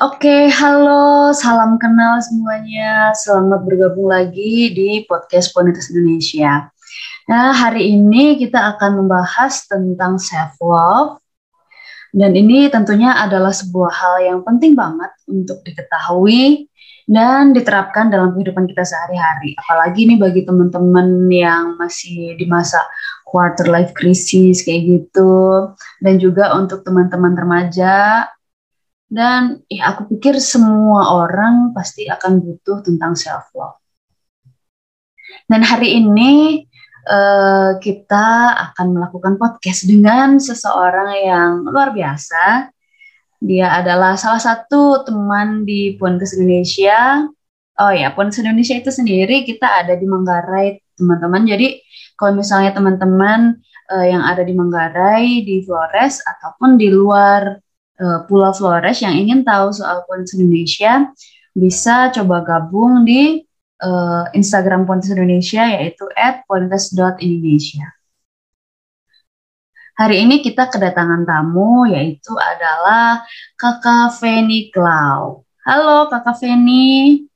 Oke, halo, salam kenal semuanya. Selamat bergabung lagi di podcast Ponitas Indonesia. Nah, hari ini kita akan membahas tentang self love. Dan ini tentunya adalah sebuah hal yang penting banget untuk diketahui dan diterapkan dalam kehidupan kita sehari-hari. Apalagi ini bagi teman-teman yang masih di masa quarter life crisis kayak gitu dan juga untuk teman-teman remaja dan ya aku pikir semua orang pasti akan butuh tentang self love. Dan hari ini uh, kita akan melakukan podcast dengan seseorang yang luar biasa. Dia adalah salah satu teman di Puentes Indonesia. Oh ya, Puentes Indonesia itu sendiri kita ada di Manggarai, teman-teman. Jadi kalau misalnya teman-teman uh, yang ada di Manggarai, di Flores ataupun di luar uh, Pulau Flores yang ingin tahu soal Pontius Indonesia bisa coba gabung di uh, Instagram Pontius Indonesia yaitu @pontius.indonesia. Hari ini kita kedatangan tamu yaitu adalah Kakak Feni Klau. Halo Kakak Feni.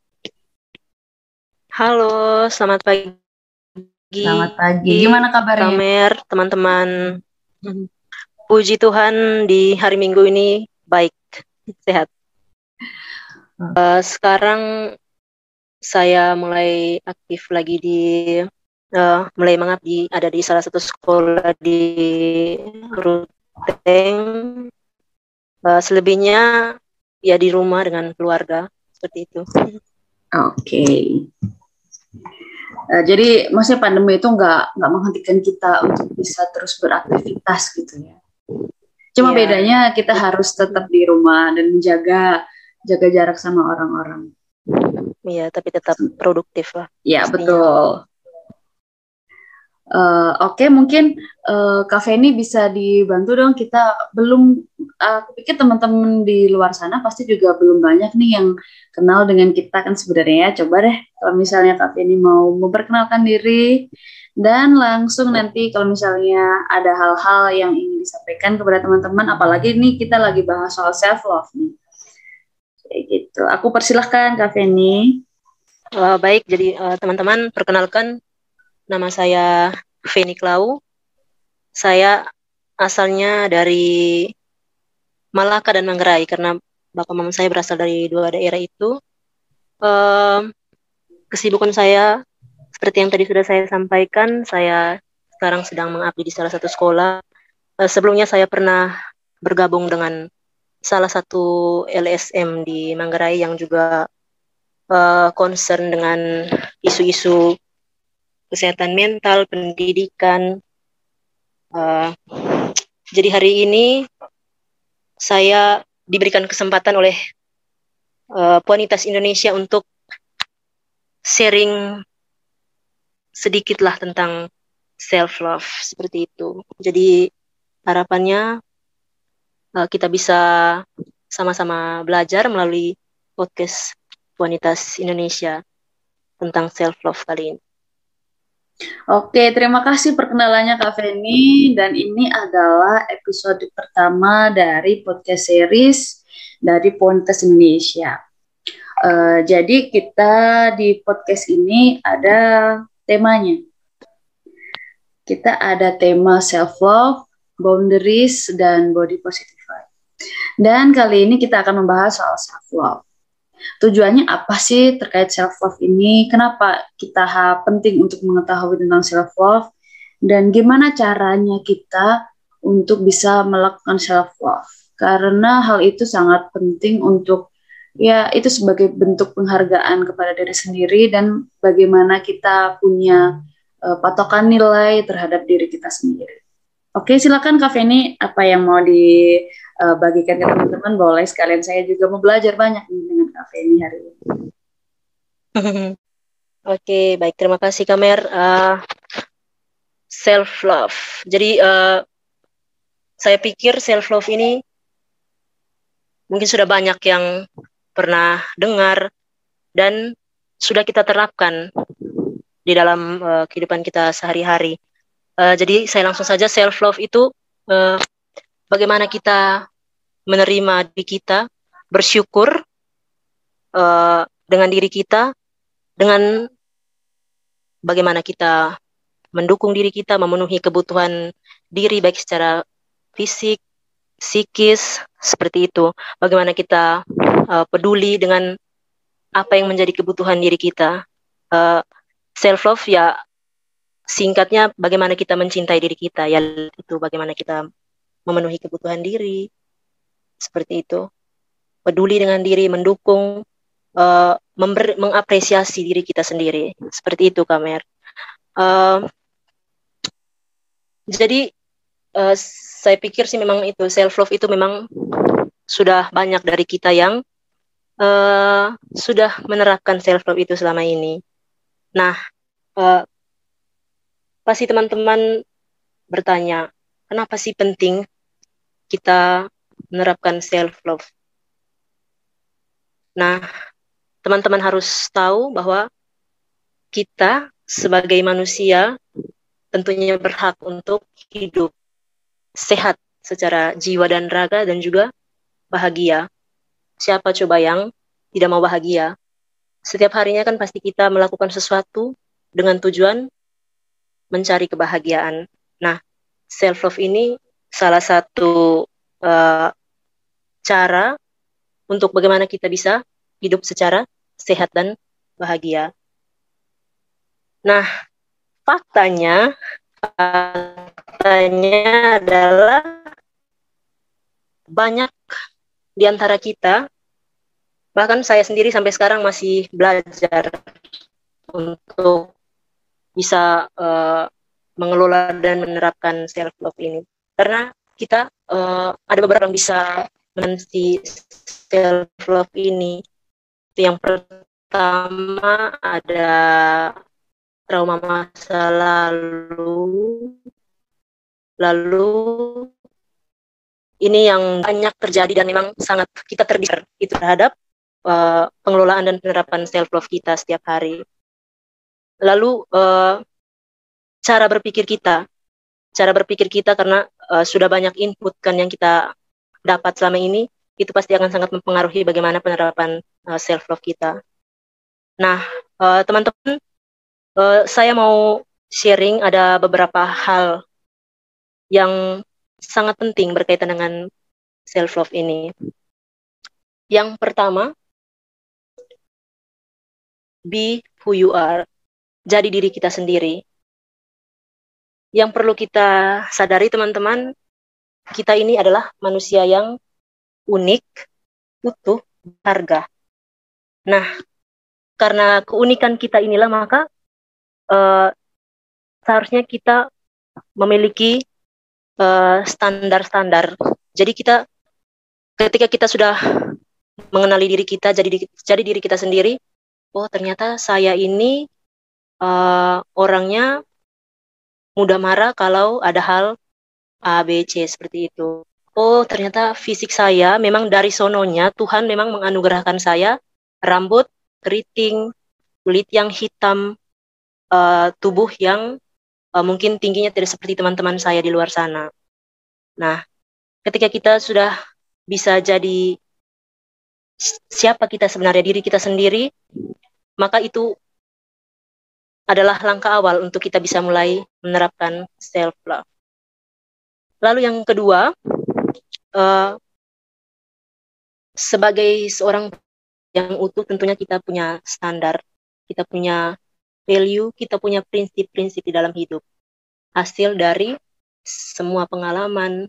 Halo, selamat pagi. Selamat pagi. Gimana kabarnya? Kamer, teman-teman. Puji Tuhan di hari Minggu ini baik, sehat. Uh, sekarang saya mulai aktif lagi di uh, mulai mengabdi ada di salah satu sekolah di Ruteng. Uh, selebihnya ya di rumah dengan keluarga seperti itu. Oke. Okay. Uh, jadi maksudnya pandemi itu nggak nggak menghentikan kita untuk bisa terus beraktivitas gitu ya? Cuma yeah. bedanya kita harus tetap di rumah dan menjaga jaga jarak sama orang-orang. Iya, tapi tetap produktif lah. Iya, betul. Uh, Oke, okay, mungkin uh, Kak Feni bisa dibantu dong. Kita belum, uh, aku pikir teman-teman di luar sana pasti juga belum banyak nih yang kenal dengan kita kan sebenarnya. Ya. Coba deh, kalau misalnya Kak Feni mau memperkenalkan diri, dan langsung nanti kalau misalnya ada hal-hal yang ingin disampaikan kepada teman-teman, apalagi ini kita lagi bahas soal self love nih. Kayak gitu. Aku persilahkan Kak Feni. Uh, baik, jadi uh, teman-teman perkenalkan nama saya Feni Klau. Saya asalnya dari Malaka dan Manggarai karena bapak mama saya berasal dari dua daerah itu. Uh, kesibukan saya seperti yang tadi sudah saya sampaikan, saya sekarang sedang mengabdi di salah satu sekolah. Uh, sebelumnya saya pernah bergabung dengan salah satu LSM di Manggarai yang juga uh, concern dengan isu-isu kesehatan mental, pendidikan. Uh, jadi hari ini saya diberikan kesempatan oleh uh, Puanitas Indonesia untuk sharing sedikitlah tentang self love seperti itu. Jadi harapannya uh, kita bisa sama-sama belajar melalui podcast Wanitas Indonesia tentang self love kali ini. Oke, terima kasih perkenalannya Kak Feni dan ini adalah episode pertama dari podcast series dari Pontes Indonesia. Uh, jadi kita di podcast ini ada temanya. Kita ada tema self love, boundaries dan body positivity. Dan kali ini kita akan membahas soal self love. Tujuannya apa sih terkait self love ini? Kenapa kita penting untuk mengetahui tentang self love dan gimana caranya kita untuk bisa melakukan self love? Karena hal itu sangat penting untuk ya itu sebagai bentuk penghargaan kepada diri sendiri dan bagaimana kita punya uh, patokan nilai terhadap diri kita sendiri. Oke, silakan Kak Feni, apa yang mau dibagikan ke teman-teman boleh sekalian saya juga mau belajar banyak dengan Kak Feni hari ini. Oke, baik terima kasih Kamer. Uh, eh, self love. Jadi uh, saya pikir self love ini mungkin sudah banyak yang pernah dengar dan sudah kita terapkan di dalam uh, kehidupan kita sehari-hari. Uh, jadi saya langsung saja self love itu uh, bagaimana kita menerima diri kita bersyukur uh, dengan diri kita, dengan bagaimana kita mendukung diri kita, memenuhi kebutuhan diri baik secara fisik, psikis, seperti itu. Bagaimana kita uh, peduli dengan apa yang menjadi kebutuhan diri kita. Uh, self love ya singkatnya bagaimana kita mencintai diri kita ya itu bagaimana kita memenuhi kebutuhan diri. Seperti itu. Peduli dengan diri mendukung uh, member, mengapresiasi diri kita sendiri. Seperti itu kamer uh, jadi uh, saya pikir sih memang itu self love itu memang sudah banyak dari kita yang uh, sudah menerapkan self love itu selama ini. Nah uh, pasti teman-teman bertanya, kenapa sih penting kita menerapkan self love? Nah, teman-teman harus tahu bahwa kita sebagai manusia tentunya berhak untuk hidup sehat secara jiwa dan raga dan juga bahagia. Siapa coba yang tidak mau bahagia? Setiap harinya kan pasti kita melakukan sesuatu dengan tujuan mencari kebahagiaan. Nah, self love ini salah satu uh, cara untuk bagaimana kita bisa hidup secara sehat dan bahagia. Nah, faktanya faktanya adalah banyak di antara kita bahkan saya sendiri sampai sekarang masih belajar untuk bisa uh, mengelola dan menerapkan self love ini karena kita uh, ada beberapa yang bisa menanti self love ini yang pertama ada trauma masa lalu. Lalu ini yang banyak terjadi dan memang sangat kita terdister itu terhadap uh, pengelolaan dan penerapan self love kita setiap hari. Lalu uh, cara berpikir kita, cara berpikir kita karena uh, sudah banyak input kan yang kita dapat selama ini, itu pasti akan sangat mempengaruhi bagaimana penerapan uh, eh, self love kita. Nah, teman-teman, uh, saya mau sharing ada beberapa hal yang sangat penting berkaitan dengan self love ini. Yang pertama, be who you are jadi diri kita sendiri. Yang perlu kita sadari teman-teman, kita ini adalah manusia yang unik, utuh, harga. Nah, karena keunikan kita inilah maka uh, seharusnya kita memiliki eh, standar-standar. Uh, jadi kita ketika kita sudah mengenali diri kita, jadi jadi diri kita sendiri, oh ternyata saya ini uh, orangnya mudah marah kalau ada hal A, B, C seperti itu. Oh, ternyata fisik saya memang dari sononya Tuhan memang menganugerahkan saya rambut keriting, kulit yang hitam, uh, tubuh yang uh, mungkin tingginya tidak seperti teman-teman saya di luar sana. Nah, ketika kita sudah bisa jadi siapa kita sebenarnya diri kita sendiri, maka itu adalah langkah awal untuk kita bisa mulai menerapkan self love. Lalu yang kedua, uh, sebagai seorang yang utuh tentunya kita punya standar, kita punya value, kita punya prinsip-prinsip di dalam hidup. Hasil dari semua pengalaman,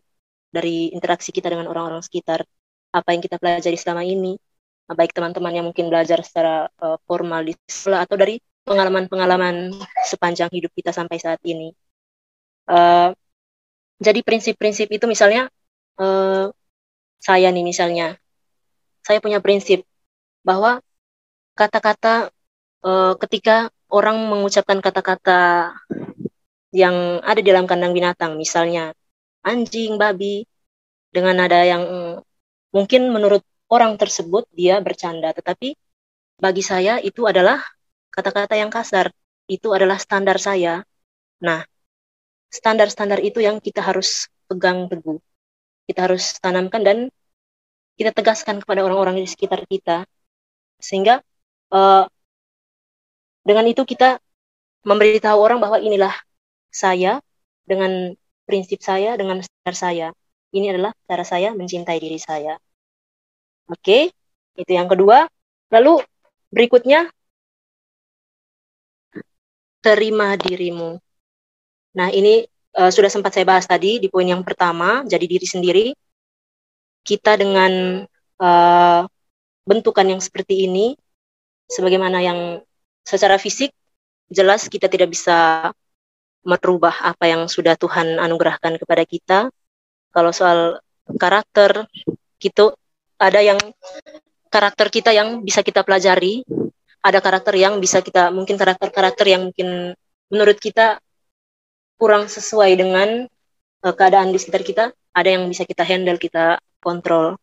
dari interaksi kita dengan orang-orang sekitar, apa yang kita pelajari selama ini, baik teman-teman yang mungkin belajar secara uh, formal di sekolah atau dari pengalaman-pengalaman sepanjang hidup kita sampai saat ini. Uh, jadi prinsip-prinsip itu misalnya uh, saya nih misalnya, saya punya prinsip bahwa kata-kata uh, ketika orang mengucapkan kata-kata yang ada di dalam kandang binatang, misalnya anjing, babi, dengan nada yang mungkin menurut orang tersebut dia bercanda, tetapi bagi saya itu adalah kata-kata yang kasar itu adalah standar saya. Nah, standar-standar itu yang kita harus pegang teguh. Kita harus tanamkan dan kita tegaskan kepada orang-orang di sekitar kita sehingga uh, dengan itu kita memberitahu orang bahwa inilah saya dengan prinsip saya dengan standar saya ini adalah cara saya mencintai diri saya oke itu yang kedua lalu berikutnya terima dirimu. Nah ini uh, sudah sempat saya bahas tadi di poin yang pertama jadi diri sendiri. Kita dengan uh, bentukan yang seperti ini, sebagaimana yang secara fisik jelas kita tidak bisa merubah apa yang sudah Tuhan anugerahkan kepada kita. Kalau soal karakter, gitu ada yang karakter kita yang bisa kita pelajari, ada karakter yang bisa kita mungkin karakter-karakter yang mungkin menurut kita kurang sesuai dengan uh, keadaan di sekitar kita, ada yang bisa kita handle, kita kontrol.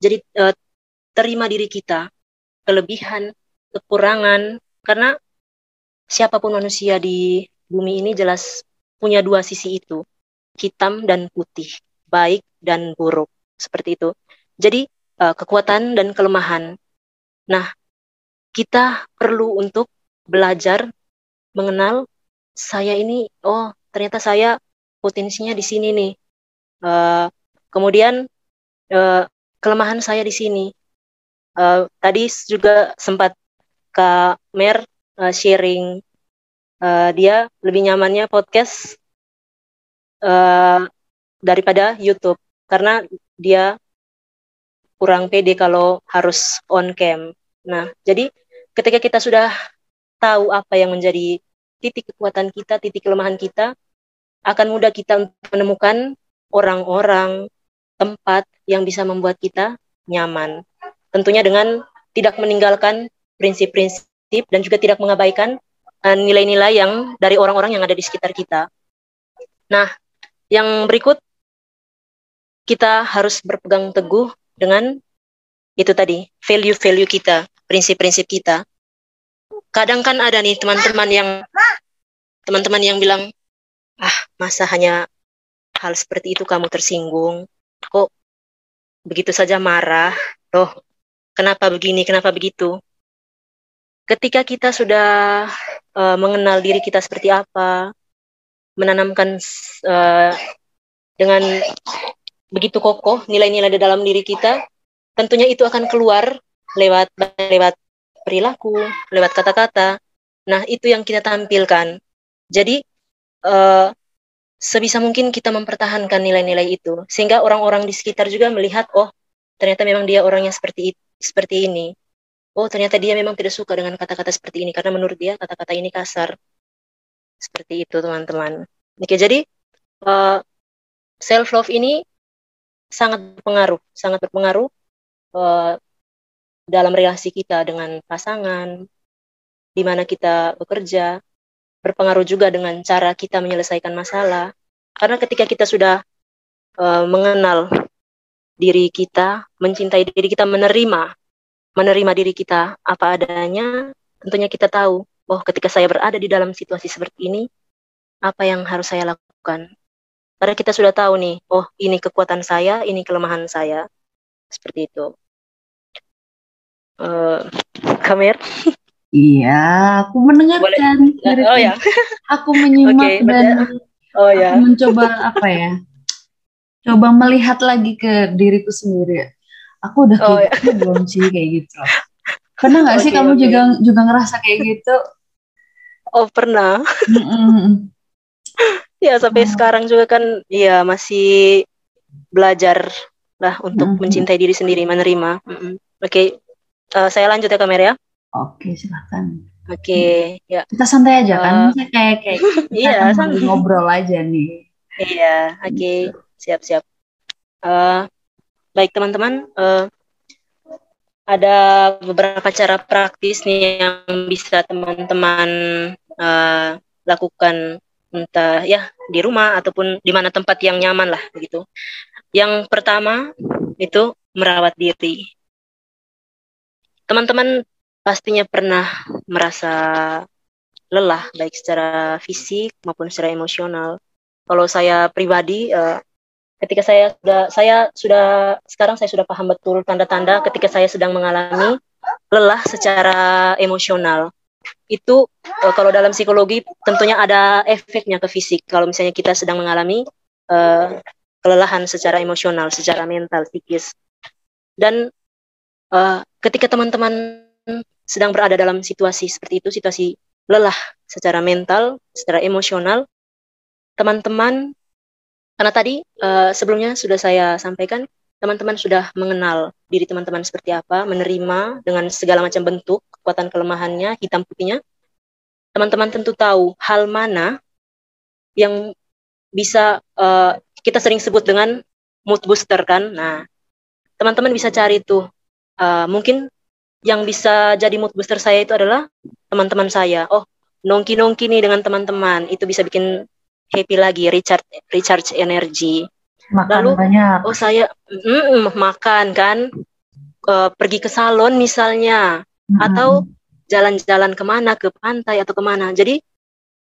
Jadi uh, terima diri kita, kelebihan, kekurangan, karena siapa pun manusia di bumi ini jelas punya dua sisi itu, hitam dan putih, baik dan buruk, seperti itu. Jadi uh, kekuatan dan kelemahan. Nah, kita perlu untuk belajar mengenal saya ini, oh ternyata saya potensinya di sini nih. Uh, kemudian uh, kelemahan saya di sini. Uh, tadi juga sempat Kak Mer uh, sharing uh, dia lebih nyamannya podcast uh, daripada YouTube karena dia kurang pede kalau harus on cam. Nah, jadi ketika kita sudah tahu apa yang menjadi titik kekuatan kita, titik kelemahan kita, akan mudah kita menemukan orang-orang, tempat yang bisa membuat kita nyaman. Tentunya dengan tidak meninggalkan prinsip-prinsip dan juga tidak mengabaikan eh, nilai-nilai yang dari orang-orang yang ada di sekitar kita. Nah, yang berikut kita harus berpegang teguh dengan itu tadi, value-value kita, prinsip-prinsip kita. Kadang kan ada nih teman-teman yang teman-teman yang bilang, "Ah, masa hanya hal seperti itu kamu tersinggung?" kok begitu saja marah, loh kenapa begini, kenapa begitu. Ketika kita sudah uh, mengenal diri kita seperti apa, menanamkan uh, dengan begitu kokoh nilai-nilai di dalam diri kita, tentunya itu akan keluar lewat lewat perilaku, lewat kata-kata. Nah, itu yang kita tampilkan. Jadi uh, sebisa mungkin kita mempertahankan nilai-nilai itu sehingga orang-orang di sekitar juga melihat oh ternyata memang dia orang yang seperti seperti ini oh ternyata dia memang tidak suka dengan kata-kata seperti ini karena menurut dia kata-kata ini kasar seperti itu teman-teman oke jadi uh, eh, self love ini sangat berpengaruh sangat berpengaruh uh, dalam relasi kita dengan pasangan di mana kita bekerja berpengaruh juga dengan cara kita menyelesaikan masalah. Karena ketika kita sudah uh, mengenal diri kita, mencintai diri kita, menerima menerima diri kita apa adanya, tentunya kita tahu, oh ketika saya berada di dalam situasi seperti ini, apa yang harus saya lakukan. Karena kita sudah tahu nih, oh ini kekuatan saya, ini kelemahan saya. Seperti itu. Uh, Kamer? Iya, aku mendengarkan. Boleh. Oh ya. Aku menyimak okay, dan oh, ya. aku mencoba apa ya? Coba melihat lagi ke diriku sendiri. Aku udah oh, kayak ya. gitu belum sih kayak gitu. Pernah nggak okay, sih kamu okay. juga juga ngerasa kayak gitu? Oh pernah. ya sampai oh. sekarang juga kan, ya masih belajar lah untuk mm -hmm. mencintai diri sendiri, menerima. Mm -hmm. Oke, okay. Uh, eh, saya lanjut ya kamera ya. Oke, silakan. Oke, ya. Kita santai aja kan, uh, kayak kayak iya, sambil ngobrol aja nih. Iya, oke, okay. Siap-siap. Uh, baik teman-teman, uh, ada beberapa cara praktis nih yang bisa teman-teman uh, lakukan entah ya di rumah ataupun di mana tempat yang nyaman lah begitu. Yang pertama itu merawat diri. Teman-teman pastinya pernah merasa lelah baik secara fisik maupun secara emosional. Kalau saya pribadi uh, ketika saya sudah saya sudah sekarang saya sudah paham betul tanda-tanda ketika saya sedang mengalami lelah secara emosional. Itu uh, kalau dalam psikologi tentunya ada efeknya ke fisik. Kalau misalnya kita sedang mengalami uh, kelelahan secara emosional secara mental psikis. Dan uh, ketika teman-teman sedang berada dalam situasi seperti itu situasi lelah secara mental secara emosional teman-teman karena tadi uh, sebelumnya sudah saya sampaikan teman-teman sudah mengenal diri teman-teman seperti apa, menerima dengan segala macam bentuk, kekuatan kelemahannya, hitam putihnya. Teman-teman tentu tahu hal mana yang bisa uh, kita sering sebut dengan mood booster kan. Nah, teman-teman bisa cari tuh. Uh, mungkin yang bisa jadi mood booster saya itu adalah teman-teman saya. Oh, nongki-nongki nih dengan teman-teman. Itu bisa bikin happy lagi, recharge recharge energi makan Lalu, banyak. Oh saya mm, makan kan, uh, pergi ke salon misalnya, mm-hmm. atau jalan-jalan ke mana ke pantai atau ke mana. Jadi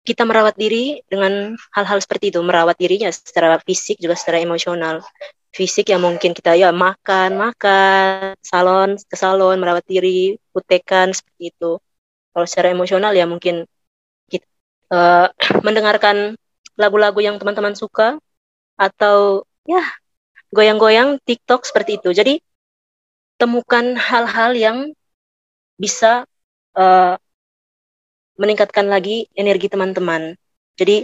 kita merawat diri dengan hal-hal seperti itu, merawat dirinya secara fisik juga secara emosional. Fisik ya mungkin kita ya makan, makan, salon ke salon, merawat diri, putekan seperti itu. Kalau secara emosional ya mungkin kita uh, mendengarkan lagu-lagu yang teman-teman suka, atau ya goyang-goyang TikTok seperti itu. Jadi temukan hal-hal yang bisa uh, meningkatkan lagi energi teman-teman. Jadi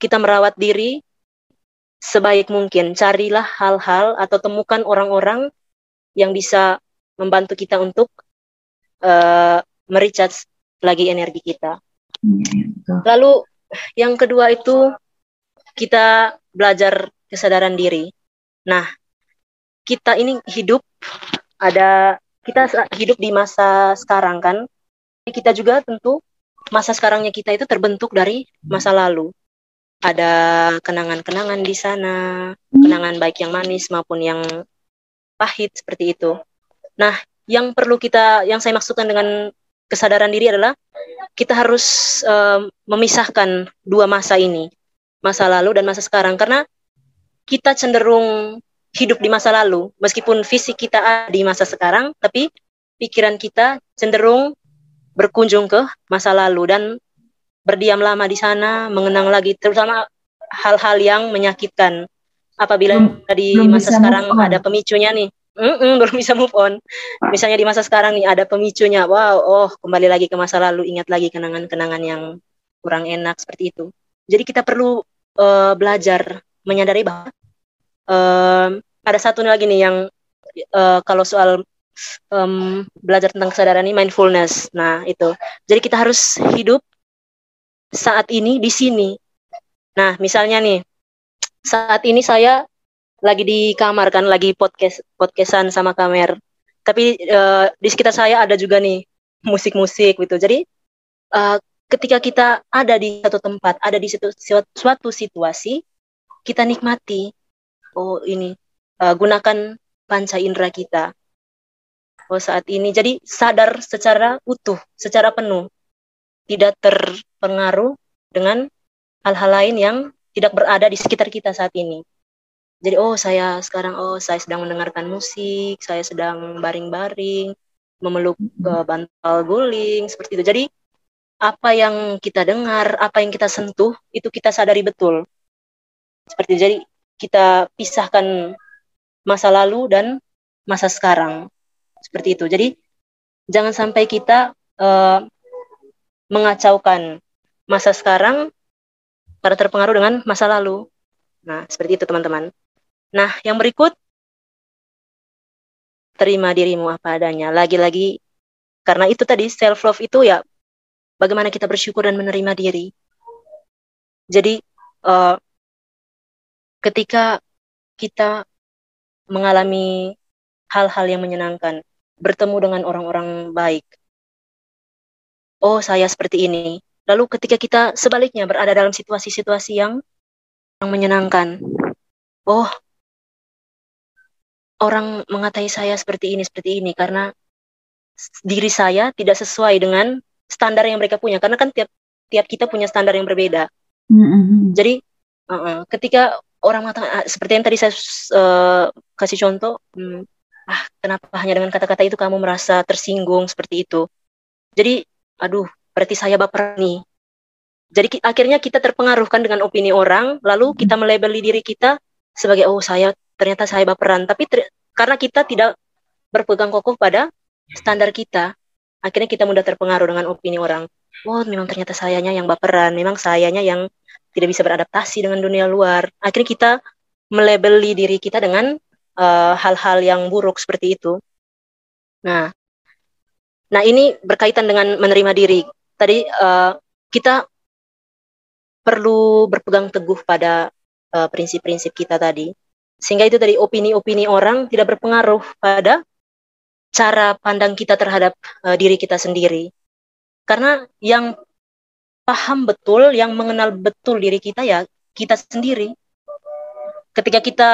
kita merawat diri sebaik mungkin. Carilah hal-hal atau temukan orang-orang yang bisa membantu kita untuk uh, merecharge lagi energi kita. Iya, Lalu yang kedua itu kita belajar kesadaran diri. Nah, kita ini hidup ada kita hidup di masa sekarang kan. Kita juga tentu masa sekarangnya kita itu terbentuk dari masa lalu. Ada kenangan-kenangan di sana, kenangan baik yang manis maupun yang pahit seperti itu. Nah, yang perlu kita yang saya maksudkan dengan kesadaran diri adalah kita harus uh, memisahkan dua masa ini, masa lalu dan masa sekarang. Karena kita cenderung hidup di masa lalu meskipun fisik kita ada di masa sekarang tapi pikiran kita cenderung berkunjung ke masa lalu. Dan berdiam lama di sana mengenang lagi terutama hal-hal yang menyakitkan apabila hmm, di masa sekarang ada pemicunya nih Mm-mm, belum bisa move on. Misalnya di masa sekarang nih ada pemicunya, wow, oh kembali lagi ke masa lalu, ingat lagi kenangan-kenangan yang kurang enak seperti itu. Jadi kita perlu uh, belajar menyadari bahwa uh, ada satu lagi nih yang uh, kalau soal um, belajar tentang kesadaran ini mindfulness. Nah itu, jadi kita harus hidup saat ini di sini. Nah misalnya nih saat ini saya lagi di kamar kan lagi podcast podcastan sama kamer. Tapi uh, di sekitar saya ada juga nih musik-musik gitu. Jadi uh, ketika kita ada di satu tempat ada di situ suatu situasi kita nikmati. Oh ini uh, gunakan panca indera kita. Oh saat ini. Jadi sadar secara utuh secara penuh tidak terpengaruh dengan hal-hal lain yang tidak berada di sekitar kita saat ini. Jadi oh saya sekarang oh saya sedang mendengarkan musik saya sedang baring-baring memeluk ke bantal guling seperti itu. Jadi apa yang kita dengar apa yang kita sentuh itu kita sadari betul. Seperti itu. jadi kita pisahkan masa lalu dan masa sekarang. Seperti itu. Jadi jangan sampai kita uh, mengacaukan masa sekarang karena terpengaruh dengan masa lalu nah seperti itu teman-teman Nah, yang berikut terima dirimu apa adanya. Lagi-lagi karena itu tadi self love itu ya bagaimana kita bersyukur dan menerima diri. Jadi uh, ketika kita mengalami hal-hal yang menyenangkan, bertemu dengan orang-orang baik. Oh, saya seperti ini. Lalu ketika kita sebaliknya berada dalam situasi-situasi yang yang menyenangkan. Oh, orang mengatai saya seperti ini seperti ini karena diri saya tidak sesuai dengan standar yang mereka punya karena kan tiap tiap kita punya standar yang berbeda Mm-hmm. Jadi uh, ketika orang mengatakan ah, seperti yang tadi saya uh, kasih contoh, hmm, ah kenapa hanya dengan kata-kata itu kamu merasa tersinggung seperti itu? Jadi, aduh, berarti saya baper nih. Jadi akhirnya kita terpengaruhkan dengan opini orang, lalu kita melabeli diri kita sebagai oh saya ternyata saya baperan. Tapi karena kita tidak berpegang kokoh pada standar kita, akhirnya kita mudah terpengaruh dengan opini orang. Oh, memang ternyata sayanya yang baperan, memang sayanya yang tidak bisa beradaptasi dengan dunia luar. Akhirnya kita melebeli diri kita dengan eh, hal-hal uh, yang buruk seperti itu. Nah, nah ini berkaitan dengan menerima diri. Tadi uh, kita perlu berpegang teguh pada eh, prinsip-prinsip uh, kita tadi, sehingga itu tadi opini-opini orang tidak berpengaruh pada cara pandang kita terhadap uh, diri kita sendiri. Karena yang paham betul, yang mengenal betul diri kita ya kita sendiri. Ketika kita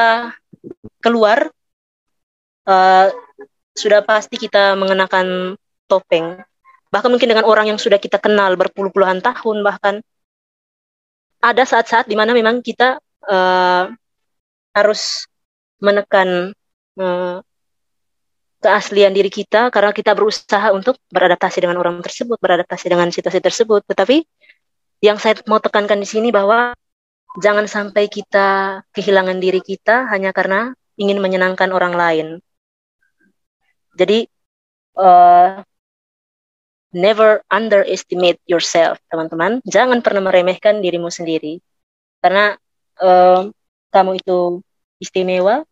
keluar, uh, sudah pasti kita mengenakan topeng. Bahkan mungkin dengan orang yang sudah kita kenal berpuluh-puluhan tahun bahkan ada saat-saat di mana memang kita uh, harus menekan uh, keaslian diri kita karena kita berusaha untuk beradaptasi dengan orang tersebut, beradaptasi dengan situasi tersebut. Tetapi yang saya mau tekankan di sini bahwa jangan sampai kita kehilangan diri kita hanya karena ingin menyenangkan orang lain. Jadi uh, never underestimate yourself, teman-teman. Jangan pernah meremehkan dirimu sendiri, karena uh, kamu itu istimewa,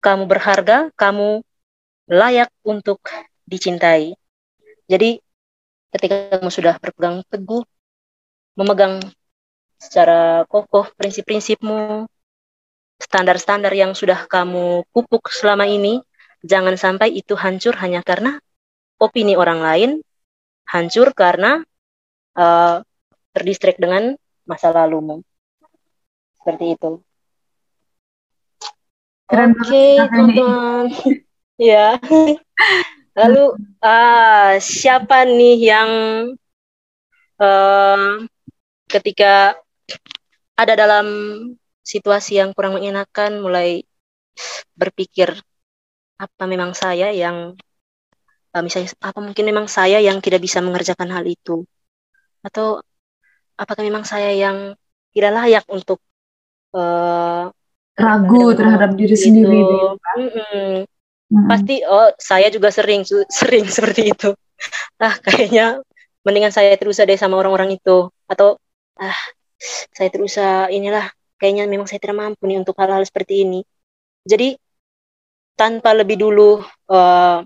kamu berharga, kamu layak untuk dicintai. Jadi ketika kamu sudah berpegang teguh memegang secara kokoh prinsip-prinsipmu, standar-standar yang sudah kamu pupuk selama ini, jangan sampai itu hancur hanya karena opini orang lain, hancur karena uh, terdistrek dengan masa lalumu. Seperti itu. Oke, okay, teman-teman. ya. Lalu uh, siapa nih yang uh, ketika ada dalam situasi yang kurang mengenakan mulai berpikir apa memang saya yang uh, misalnya apa mungkin memang saya yang tidak bisa mengerjakan hal itu? Atau apakah memang saya yang tidak layak untuk uh, ragu terhadap diri itu. sendiri mm -mm. Mm pasti oh saya juga sering sering seperti itu. Ah kayaknya mendingan saya terus deh sama orang-orang itu. Atau ah saya terus inilah kayaknya memang saya tidak mampu nih untuk hal-hal seperti ini. Jadi tanpa lebih dulu uh,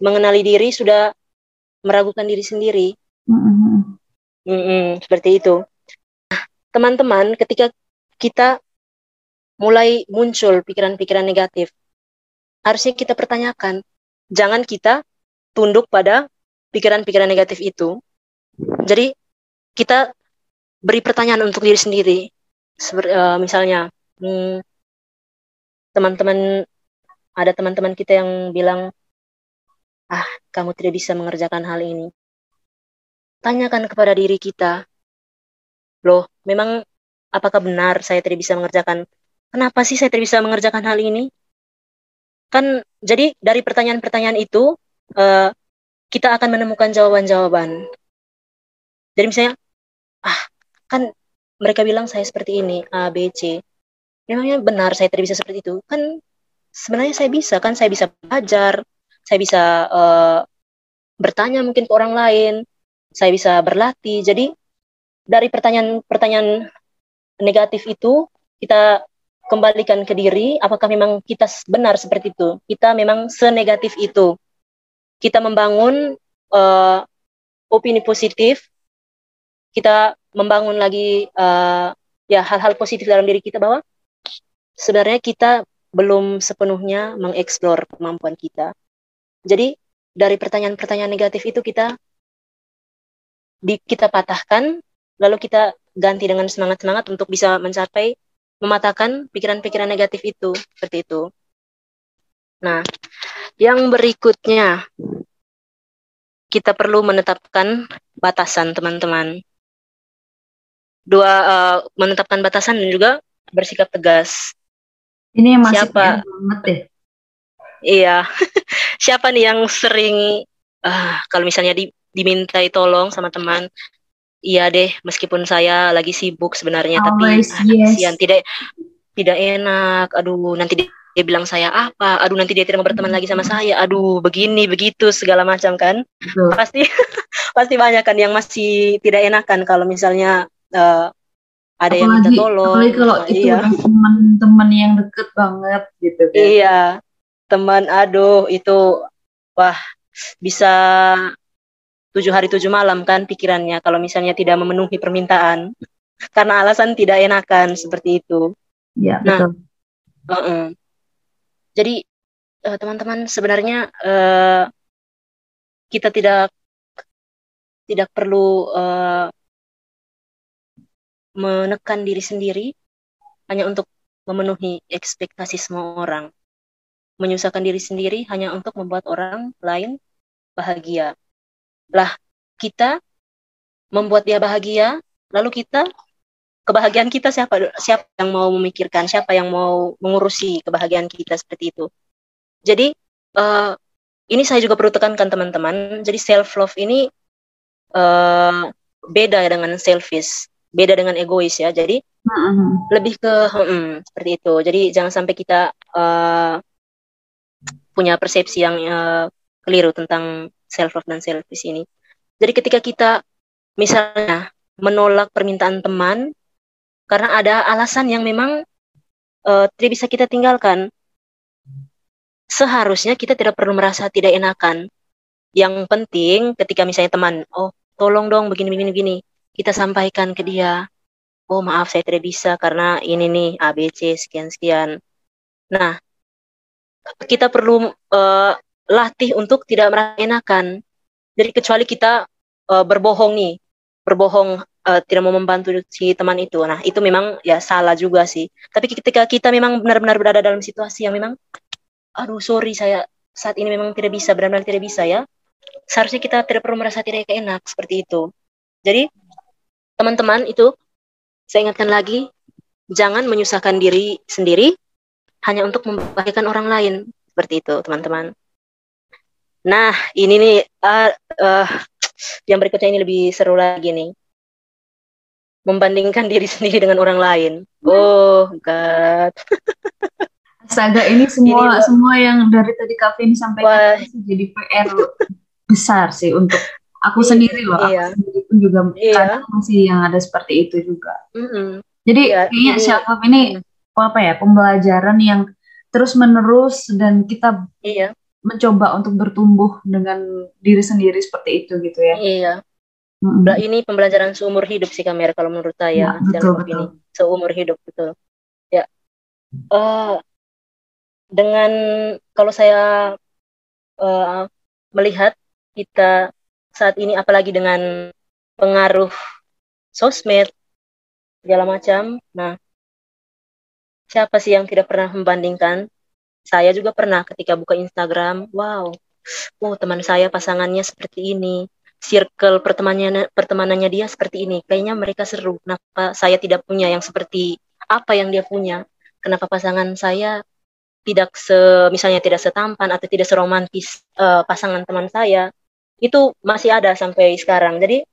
mengenali diri sudah meragukan diri sendiri mm-hmm. Mm-mm, seperti itu teman-teman ketika kita mulai muncul pikiran-pikiran negatif harusnya kita pertanyakan jangan kita tunduk pada pikiran-pikiran negatif itu jadi kita beri pertanyaan untuk diri sendiri. Seperti, uh, misalnya, hmm, teman-teman ada teman-teman kita yang bilang, ah kamu tidak bisa mengerjakan hal ini. Tanyakan kepada diri kita, loh memang apakah benar saya tidak bisa mengerjakan? Kenapa sih saya tidak bisa mengerjakan hal ini? Kan jadi dari pertanyaan-pertanyaan itu uh, kita akan menemukan jawaban-jawaban. Jadi misalnya, ah kan mereka bilang saya seperti ini A B C memangnya benar saya tidak bisa seperti itu kan sebenarnya saya bisa kan saya bisa belajar saya bisa uh, bertanya mungkin ke orang lain. Saya bisa berlatih. Jadi dari pertanyaan-pertanyaan negatif itu kita kembalikan ke diri apakah memang kita benar seperti itu? Kita memang senegatif itu. Kita membangun uh, opini positif. Kita membangun lagi uh, ya hal-hal positif dalam diri kita bahwa sebenarnya kita belum sepenuhnya mengeksplor kemampuan kita. Jadi dari pertanyaan-pertanyaan negatif itu kita di, kita patahkan, lalu kita ganti dengan semangat-semangat untuk bisa mencapai mematahkan pikiran-pikiran negatif itu seperti itu. Nah, yang berikutnya kita perlu menetapkan batasan teman-teman dua uh, menetapkan batasan dan juga bersikap tegas. Ini yang masih siapa banget deh. Iya. siapa nih yang sering uh, kalau misalnya di, dimintai tolong sama teman, iya deh meskipun saya lagi sibuk sebenarnya Always, tapi ah, yes. kasihan tidak tidak enak. Aduh, nanti dia, dia bilang saya apa? Aduh, nanti dia tidak mau berteman lagi sama saya. Aduh, begini begitu segala macam kan. Betul. Pasti pasti banyak kan yang masih tidak enakan kalau misalnya uh, ada apalagi, yang minta tolong. Apalagi kalau itu iya. teman-teman yang deket banget gitu kan. Iya. Teman aduh itu wah bisa tujuh hari tujuh malam kan pikirannya kalau misalnya tidak memenuhi permintaan karena alasan tidak enakan seperti itu. Ya, nah, betul. Uh -uh. Jadi uh, teman-teman sebenarnya uh, kita tidak tidak perlu uh, menekan diri sendiri hanya untuk memenuhi ekspektasi semua orang. Menyusahkan diri sendiri hanya untuk membuat orang lain bahagia. Lah, kita membuat dia bahagia, lalu kita kebahagiaan kita siapa siapa yang mau memikirkan siapa yang mau mengurusi kebahagiaan kita seperti itu jadi uh, ini saya juga perlu tekankan teman-teman jadi self love ini uh, beda dengan selfish beda dengan egois ya jadi uh-huh. lebih ke hmm, seperti itu jadi jangan sampai kita uh, punya persepsi yang uh, keliru tentang self love dan selfish ini jadi ketika kita misalnya menolak permintaan teman karena ada alasan yang memang uh, tidak bisa kita tinggalkan. Seharusnya kita tidak perlu merasa tidak enakan. Yang penting ketika misalnya teman, oh tolong dong begini begini begini, kita sampaikan ke dia. Oh maaf saya tidak bisa karena ini nih ABC sekian sekian. Nah kita perlu uh, latih untuk tidak merasa enakan. Jadi kecuali kita uh, berbohong nih, berbohong uh, tidak mau membantu si teman itu. Nah, itu memang ya salah juga sih. Tapi ketika kita memang benar-benar berada dalam situasi yang memang aduh sorry saya saat ini memang tidak bisa, benar-benar tidak bisa ya. Seharusnya kita tidak perlu merasa tidak enak seperti itu. Jadi teman-teman itu saya ingatkan lagi jangan menyusahkan diri sendiri hanya untuk membahagiakan orang lain seperti itu, teman-teman. Nah, ini nih uh, uh, yang berikutnya ini lebih seru lagi nih membandingkan diri sendiri dengan orang lain. Oh God. Astaga ini semua ini, semua yang dari tadi kafe ini sampai jadi PR besar sih untuk aku iya, sendiri loh. Iya. Aku sendiri pun juga iya. kadang masih yang ada seperti itu juga. Mm -hmm. Jadi iya, kayaknya self ini mm. Apa ya pembelajaran yang terus menerus dan kita iya. mencoba untuk bertumbuh dengan diri sendiri seperti itu gitu ya. Iya. Mm-hmm. Ini pembelajaran seumur hidup sih kamera kalau menurut saya. Ya, betul, betul. Ini seumur hidup betul. Ya. Uh, dengan kalau saya uh, melihat kita saat ini apalagi dengan pengaruh sosmed segala macam. Nah, siapa sih yang tidak pernah membandingkan? Saya juga pernah ketika buka Instagram, wow, oh teman saya pasangannya seperti ini, circle pertemanannya pertemanannya dia seperti ini. Kayaknya mereka seru. Kenapa saya tidak punya yang seperti apa yang dia punya? Kenapa pasangan saya tidak se misalnya tidak setampan atau tidak seromantis uh, pasangan teman saya? Itu masih ada sampai sekarang. Jadi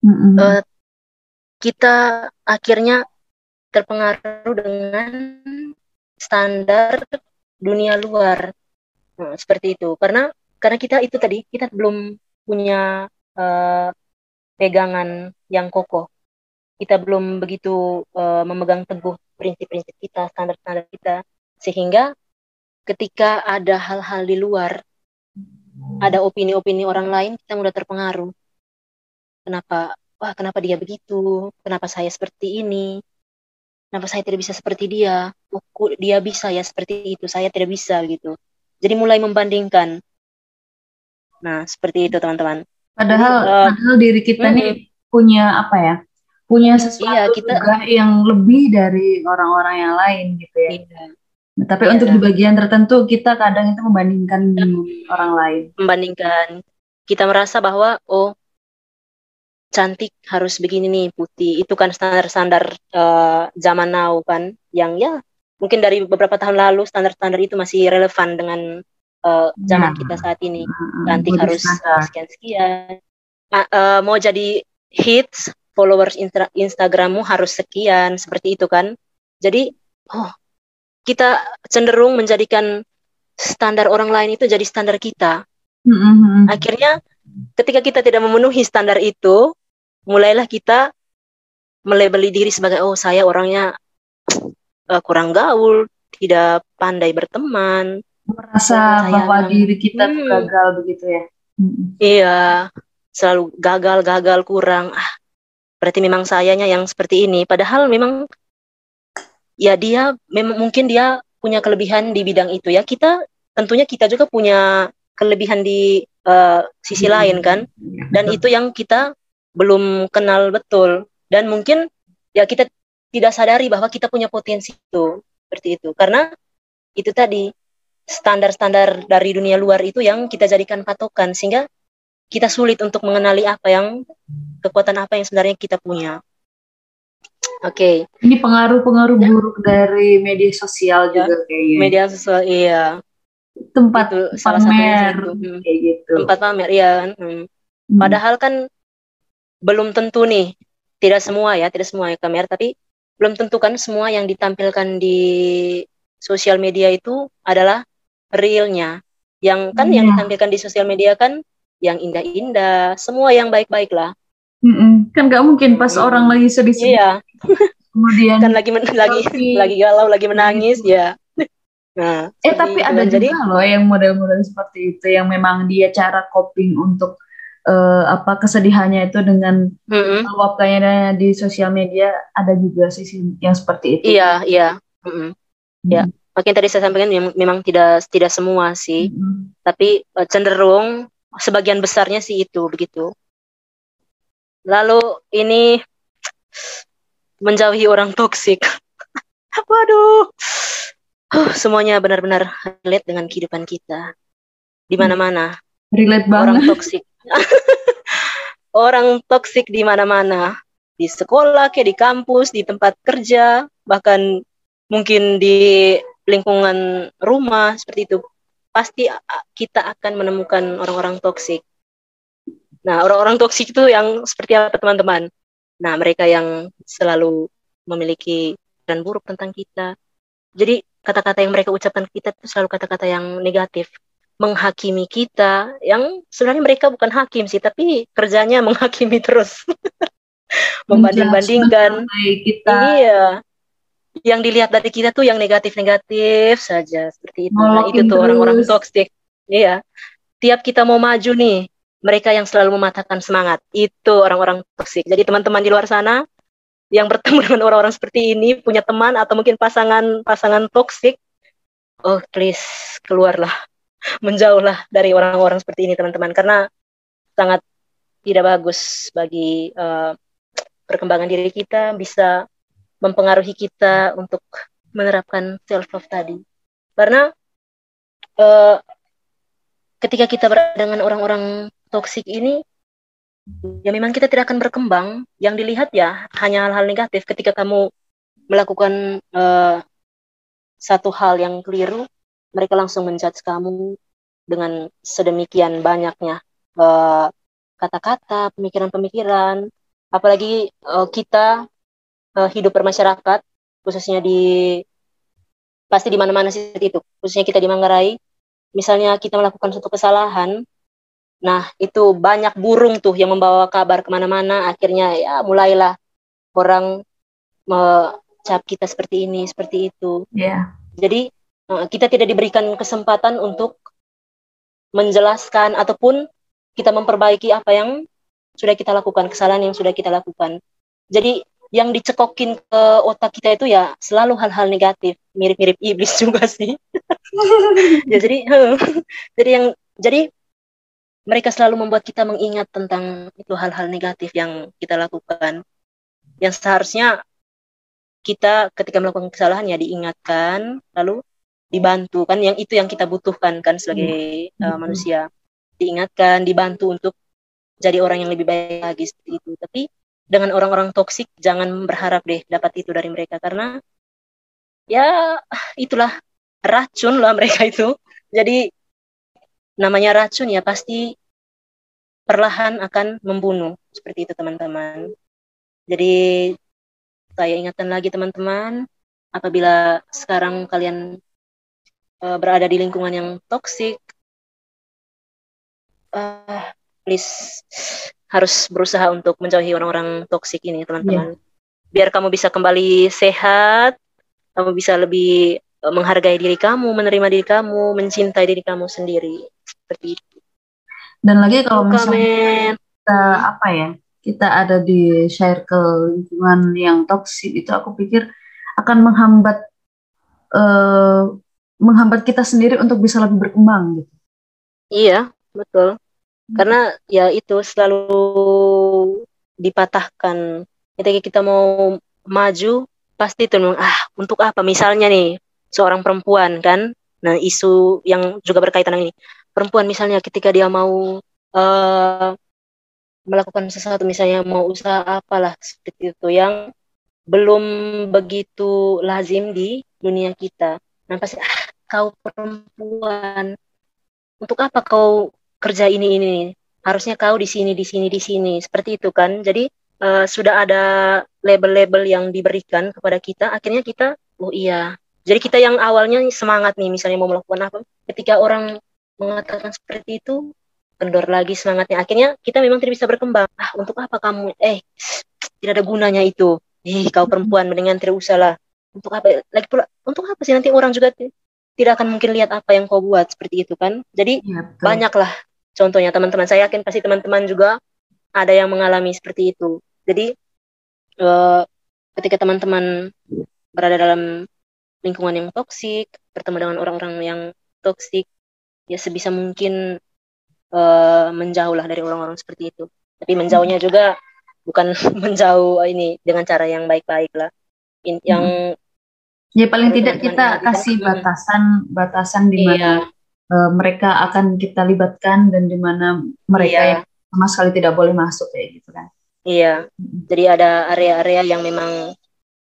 mm-hmm. uh, kita akhirnya terpengaruh dengan standar dunia luar. Nah, seperti itu. Karena karena kita itu tadi kita belum punya uh, pegangan yang kokoh. Kita belum begitu uh, memegang teguh prinsip-prinsip kita, standar-standar kita, sehingga ketika ada hal-hal di luar, ada opini-opini orang lain, kita mudah terpengaruh. Kenapa? Wah, kenapa dia begitu? Kenapa saya seperti ini? Kenapa saya tidak bisa seperti dia? Oh, dia bisa ya seperti itu, saya tidak bisa gitu. Jadi mulai membandingkan Nah, seperti itu teman-teman. Padahal uh, padahal diri kita mm, nih punya apa ya? Punya sesuatu iya, kita, juga yang lebih dari orang-orang yang lain gitu ya. Iya. Nah, tapi iya. untuk di bagian tertentu kita kadang itu membandingkan iya. orang lain. Membandingkan. Kita merasa bahwa oh cantik harus begini nih putih. Itu kan standar-standar uh, zaman now kan yang ya mungkin dari beberapa tahun lalu standar-standar itu masih relevan dengan uh, zaman ya. kita saat ini. cantik harus sekian-sekian. Uh, uh, mau jadi hits followers Insta Instagrammu harus sekian seperti itu kan. Jadi oh kita cenderung menjadikan standar orang lain itu jadi standar kita. Mm-hmm. akhirnya ketika kita tidak memenuhi standar itu mulailah kita melebeli diri sebagai oh saya orangnya uh, kurang gaul tidak pandai berteman merasa bahwa diri kita hmm, gagal begitu ya? Hmm. iya selalu gagal gagal kurang. Ah berarti memang sayanya yang seperti ini. Padahal memang ya dia memang mungkin dia punya kelebihan di bidang itu ya. Kita tentunya kita juga punya kelebihan di uh, sisi hmm. lain kan dan itu yang kita belum kenal betul dan mungkin ya kita tidak sadari bahwa kita punya potensi itu seperti itu karena itu tadi standar-standar dari dunia luar itu yang kita jadikan patokan sehingga kita sulit untuk mengenali apa yang kekuatan apa yang sebenarnya kita punya. Oke. Okay. Ini pengaruh-pengaruh ya. buruk dari media sosial ya. juga kayaknya. Media sosial iya. Tempat itu, pamer itu. Hmm. kayak gitu. Tempat pamer iya kan. Hmm. Hmm. Padahal kan belum tentu nih, tidak semua ya, tidak semua ya kamera, tapi belum tentu kan semua yang ditampilkan di sosial media itu adalah realnya. Yang kan yang iya. ditampilkan di sosial media kan yang indah-indah, semua yang baik-baik lah. Mm-mm. Kan gak mungkin pas mm. orang lagi sedih-sedih. Iya. Kemudian kan lagi men- lagi lagi galau, lagi menangis ya. Nah, eh tapi ada juga jadi, loh yang model-model seperti itu yang memang dia cara coping untuk uh, apa kesedihannya itu dengan mm-hmm. meluapkannya di sosial media ada juga sisi yang seperti itu. Iya, iya. Mm-hmm. Mm. Ya, makin tadi saya sampaikan memang tidak tidak semua sih, mm-hmm. tapi uh, cenderung sebagian besarnya sih itu begitu. Lalu ini menjauhi orang toksik. Waduh. Huh, semuanya benar-benar relate dengan kehidupan kita. Di hmm. mana-mana. Relate banget. Orang toksik. orang toksik di mana-mana. Di sekolah, kayak di kampus, di tempat kerja, bahkan mungkin di lingkungan rumah seperti itu pasti kita akan menemukan orang-orang toksik. Nah, orang-orang toksik itu yang seperti apa teman-teman? Nah, mereka yang selalu memiliki dan buruk tentang kita. Jadi kata-kata yang mereka ucapkan kita itu selalu kata-kata yang negatif, menghakimi kita. Yang sebenarnya mereka bukan hakim sih, tapi kerjanya menghakimi terus, membanding-bandingkan. Kita. Iya, yang dilihat dari kita tuh yang negatif-negatif saja seperti itu. Nah, itu tuh orang-orang toxic. Iya. Tiap kita mau maju nih, mereka yang selalu mematahkan semangat. Itu orang-orang toxic. Jadi teman-teman di luar sana yang bertemu dengan orang-orang seperti ini, punya teman atau mungkin pasangan-pasangan toxic, oh please keluarlah, menjauhlah dari orang-orang seperti ini teman-teman karena sangat tidak bagus bagi uh, perkembangan diri kita bisa mempengaruhi kita untuk menerapkan self love tadi. Karena uh, ketika kita berada dengan orang-orang toksik ini, ya memang kita tidak akan berkembang. Yang dilihat ya hanya hal-hal negatif. Ketika kamu melakukan uh, satu hal yang keliru, mereka langsung menjudge kamu dengan sedemikian banyaknya eh, kata-kata, pemikiran-pemikiran. Apalagi uh, kita uh, hidup bermasyarakat khususnya di pasti di mana-mana sih itu khususnya kita di Manggarai misalnya kita melakukan suatu kesalahan nah itu banyak burung tuh yang membawa kabar ke mana-mana. Akhirnya ya mulailah orang cap kita seperti ini seperti itu. Yeah. jadi uh, kita tidak diberikan kesempatan untuk menjelaskan ataupun kita memperbaiki apa yang sudah kita lakukan kesalahan yang sudah kita lakukan. Jadi yang dicekokin ke otak kita itu ya selalu hal-hal negatif. Mirip-mirip iblis juga sih. Ya jadi jadi yang jadi mereka selalu membuat kita mengingat tentang itu hal-hal negatif yang kita lakukan yang seharusnya kita ketika melakukan kesalahan ya diingatkan lalu dibantu kan yang itu yang kita butuhkan kan sebagai uh, manusia diingatkan dibantu untuk jadi orang yang lebih baik lagi seperti itu. Tapi dengan orang-orang toksik jangan berharap deh dapat itu dari mereka karena ya itulah racun lah mereka itu. Jadi namanya racun ya pasti perlahan akan membunuh seperti itu teman-teman. Jadi saya ingatkan lagi teman-teman apabila sekarang kalian uh, berada di lingkungan yang toksik uh, please harus berusaha untuk menjauhi orang-orang toksik ini teman-teman yeah. biar kamu bisa kembali sehat kamu bisa lebih menghargai diri kamu menerima diri kamu mencintai diri kamu sendiri. Seperti itu. Dan lagi kalau misalnya kita apa ya kita ada di circle lingkungan yang toksik itu aku pikir akan menghambat uh, menghambat kita sendiri untuk bisa lebih berkembang gitu. Iya, betul. Karena ya itu selalu dipatahkan. Ketika kita mau maju pasti itu ah untuk apa misalnya nih seorang perempuan kan? Nah isu yang juga berkaitan dengan ini. Perempuan misalnya ketika dia mau uh, melakukan sesuatu misalnya mau usaha apalah seperti itu yang belum begitu lazim di dunia kita. Nah pasti ah kau perempuan. Untuk apa kau kerja ini ini harusnya kau di sini di sini di sini. Seperti itu kan? Jadi uh, sudah ada label-label yang diberikan kepada kita. Akhirnya kita oh iya jadi kita yang awalnya semangat nih misalnya mau melakukan apa ketika orang mengatakan seperti itu kendor lagi semangatnya. Akhirnya kita memang tidak bisa berkembang. Ah untuk apa kamu? Eh tidak ada gunanya itu. Eh kau perempuan mendingan tidak usah lah untuk apa? Lagi pula untuk apa sih nanti orang juga tidak akan mungkin lihat apa yang kau buat seperti itu kan? Jadi ya, banyaklah contohnya. Teman-teman saya yakin pasti teman-teman juga ada yang mengalami seperti itu. Jadi uh, ketika teman-teman berada dalam lingkungan yang toksik bertemu dengan orang-orang yang toksik ya sebisa mungkin uh, menjauhlah dari orang-orang seperti itu. Tapi menjauhnya juga bukan menjauh ini dengan cara yang baik-baik lah. In, yang ya paling tidak kita kasih batasan batasan di mana iya uh, mereka akan kita libatkan dan di mana mereka iya. yang sama sekali tidak boleh masuk kayak gitu kan. Iya. Jadi ada area-area yang memang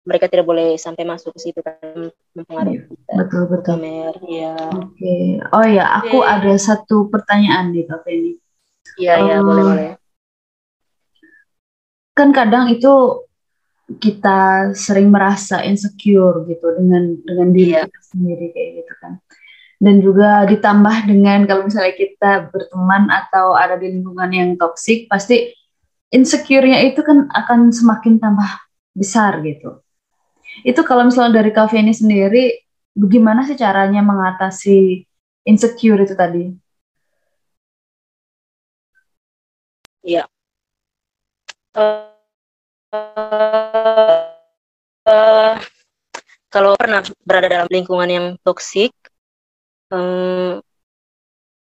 mereka tidak boleh sampai masuk ke situ kan mempengaruhi kita. Betul betul. Kamer, iya. Oke. Okay. Oh ya, aku okay. ada satu pertanyaan nih Kak Feni. Iya, iya, um, boleh boleh. Kan kadang itu kita sering merasa insecure gitu dengan dengan diri iya. kita sendiri kayak gitu kan dan juga ditambah dengan kalau misalnya kita berteman atau ada di lingkungan yang toksik pasti insecure-nya itu kan akan semakin tambah besar gitu. Itu kalau misalnya dari kafe ini sendiri bagaimana sih caranya mengatasi insecure itu tadi? Iya. Uh, uh, uh, kalau pernah berada dalam lingkungan yang toksik, um,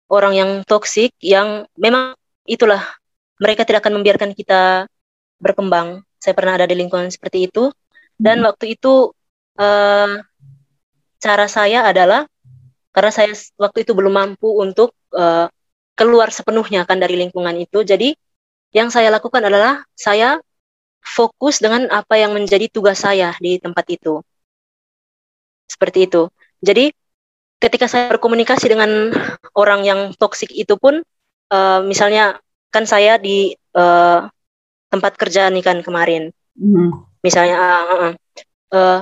orang yang toksik yang memang itulah mereka tidak akan membiarkan kita berkembang. Saya pernah ada di lingkungan seperti itu dan hmm. waktu itu uh, cara saya adalah karena saya waktu itu belum mampu untuk uh, keluar sepenuhnya kan dari lingkungan itu. Jadi yang saya lakukan adalah saya fokus dengan apa yang menjadi tugas saya di tempat itu. Seperti itu. Jadi ketika saya berkomunikasi dengan orang yang toksik itu pun uh, misalnya kan saya di uh, tempat kerja nih kan kemarin mm. misalnya uh, uh, uh,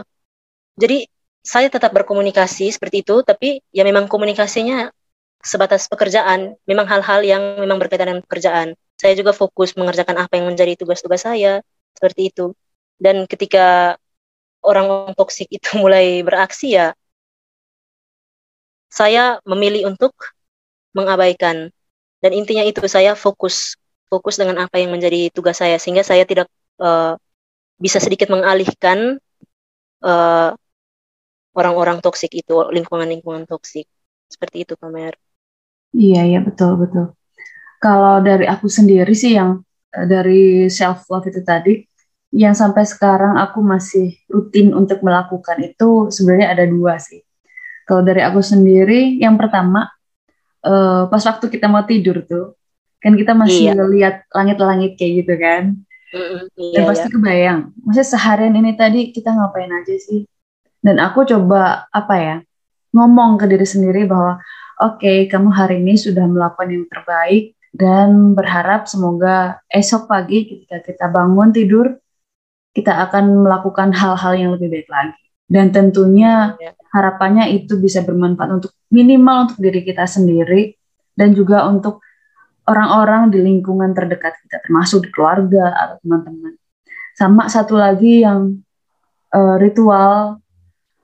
jadi saya tetap berkomunikasi seperti itu tapi ya memang komunikasinya sebatas pekerjaan memang hal-hal yang memang berkaitan dengan pekerjaan. Saya juga fokus mengerjakan apa yang menjadi tugas-tugas saya seperti itu. Dan ketika orang toksik itu mulai beraksi ya saya memilih untuk mengabaikan. Dan intinya itu saya fokus fokus dengan apa yang menjadi tugas saya sehingga saya tidak uh, bisa sedikit mengalihkan uh, orang-orang toksik itu lingkungan-lingkungan toksik seperti itu Pamer. Iya iya betul betul. Kalau dari aku sendiri sih yang eh, dari self love itu tadi yang sampai sekarang aku masih rutin untuk melakukan itu sebenarnya ada dua sih. Kalau dari aku sendiri, yang pertama, uh, pas waktu kita mau tidur tuh, kan kita masih iya. lihat langit-langit kayak gitu kan mm iya, dan pasti iya. kebayang maksudnya seharian ini tadi kita ngapain aja sih dan aku coba apa ya ngomong ke diri sendiri bahwa oke okay, kamu hari ini sudah melakukan yang terbaik dan berharap semoga esok pagi ketika kita bangun tidur kita akan melakukan hal-hal yang lebih baik lagi dan tentunya iya. harapannya itu bisa bermanfaat untuk minimal untuk diri kita sendiri dan juga untuk orang-orang di lingkungan terdekat kita termasuk di keluarga atau teman-teman. Sama satu lagi yang uh, ritual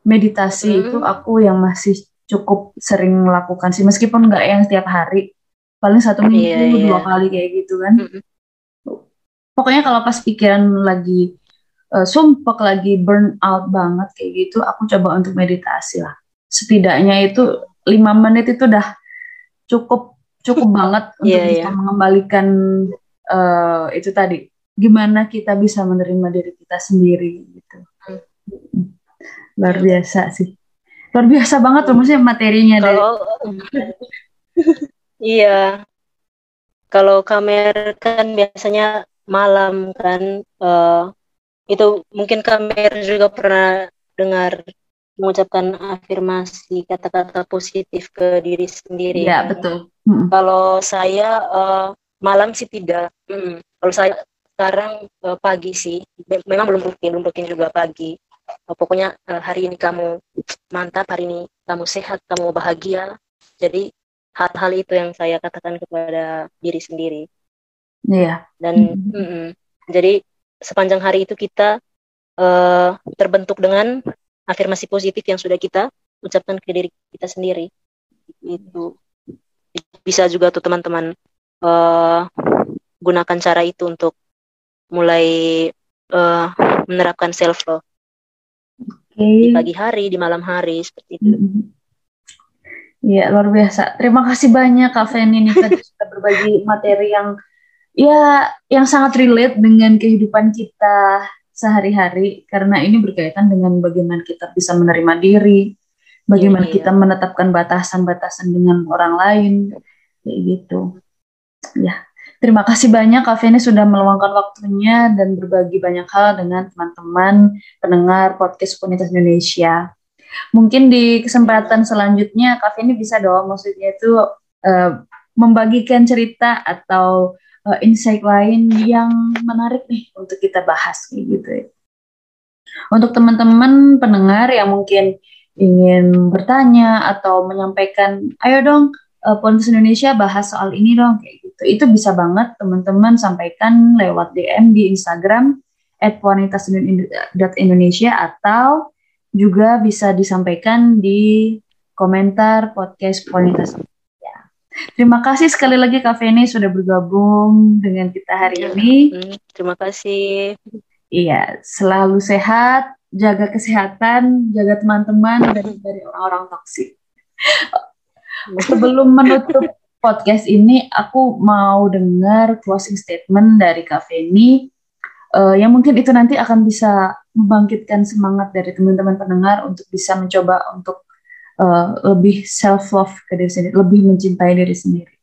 meditasi hmm. itu aku yang masih cukup sering melakukan sih meskipun nggak yang setiap hari paling satu minggu yeah, yeah. dua kali kayak gitu kan. Hmm. Pokoknya kalau pas pikiran lagi uh, sumpek lagi burn out banget kayak gitu, aku coba untuk meditasi lah. Setidaknya itu lima menit itu udah cukup cukup banget untuk yeah, bisa yeah. mengembalikan uh, itu tadi. Gimana kita bisa menerima diri kita sendiri gitu. Hmm. luar biasa sih. Luar biasa banget tuh maksudnya materinya kalau iya. Kalau kamer kan biasanya malam kan uh, itu mungkin kamer juga pernah dengar mengucapkan afirmasi kata-kata positif ke diri sendiri. Ya, betul. Hmm. Kalau saya uh, malam sih tidak. Hmm. Kalau saya sekarang uh, pagi sih, memang belum rutin, belum rutin juga pagi. Uh, pokoknya uh, hari ini kamu mantap, hari ini kamu sehat, kamu bahagia. Jadi hal-hal itu yang saya katakan kepada diri sendiri. Iya. Dan hmm. Hmm, jadi sepanjang hari itu kita uh, terbentuk dengan afirmasi positif yang sudah kita ucapkan ke diri kita sendiri. Itu bisa juga tuh teman-teman uh, gunakan cara itu untuk mulai uh, menerapkan self love okay. di pagi hari di malam hari seperti itu. Iya luar biasa. Terima kasih banyak Kak Feni. Ini tadi sudah berbagi materi yang ya yang sangat relate dengan kehidupan kita sehari-hari karena ini berkaitan dengan bagaimana kita bisa menerima diri, bagaimana yeah, kita yeah. menetapkan batasan-batasan dengan orang lain, kayak gitu. Ya, terima kasih banyak Kak Feni sudah meluangkan waktunya dan berbagi banyak hal dengan teman-teman pendengar podcast Komunitas Indonesia. Mungkin di kesempatan selanjutnya Kak Feni bisa dong, maksudnya itu uh, membagikan cerita atau uh, insight lain yang menarik nih untuk kita bahas kayak gitu ya. Untuk teman-teman pendengar yang mungkin ingin bertanya atau menyampaikan, ayo dong uh, Pontus Indonesia bahas soal ini dong kayak gitu. Itu bisa banget teman-teman sampaikan lewat DM di Instagram @wanitasindonesia atau juga bisa disampaikan di komentar podcast Ponitas Terima kasih sekali lagi Kak Feni sudah bergabung dengan kita hari ya, ini. Terima kasih. Iya, selalu sehat, jaga kesehatan, jaga teman-teman dari dari orang-orang toksik. Sebelum menutup podcast ini, aku mau dengar closing statement dari Kak Feni uh, yang mungkin itu nanti akan bisa membangkitkan semangat dari teman-teman pendengar untuk bisa mencoba untuk uh, lebih self love ke diri sendiri, lebih mencintai diri sendiri.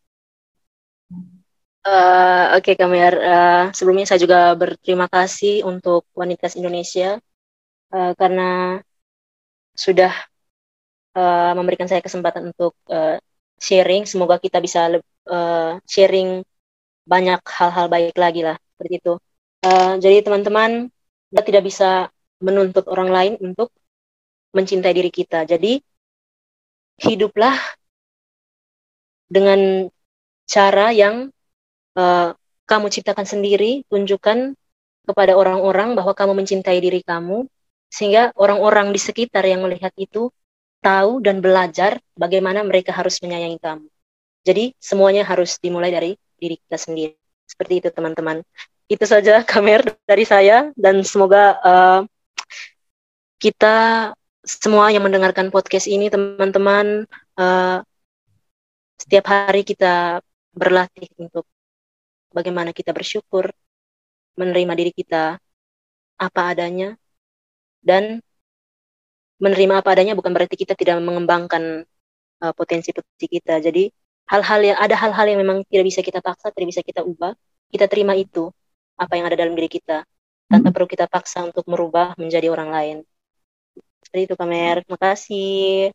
Uh, Oke, okay, Kamer. Uh, sebelumnya saya juga berterima kasih untuk Wanita Indonesia uh, karena sudah uh, memberikan saya kesempatan untuk uh, sharing. Semoga kita bisa uh, sharing banyak hal-hal baik lagi lah seperti itu. Uh, jadi teman-teman, kita tidak bisa menuntut orang lain untuk mencintai diri kita. Jadi hiduplah dengan cara yang uh, kamu ciptakan sendiri, tunjukkan kepada orang-orang bahwa kamu mencintai diri kamu, sehingga orang-orang di sekitar yang melihat itu tahu dan belajar bagaimana mereka harus menyayangi kamu. Jadi semuanya harus dimulai dari diri kita sendiri. Seperti itu teman-teman. Itu saja kamer dari saya dan semoga uh, kita semua yang mendengarkan podcast ini teman-teman uh, setiap hari kita berlatih untuk bagaimana kita bersyukur menerima diri kita apa adanya dan menerima apa adanya bukan berarti kita tidak mengembangkan uh, potensi-potensi kita jadi hal-hal yang ada hal-hal yang memang tidak bisa kita paksa, tidak bisa kita ubah, kita terima itu apa yang ada dalam diri kita tanpa hmm. perlu kita paksa untuk merubah menjadi orang lain. Seperti itu Kamer. Terima kasih.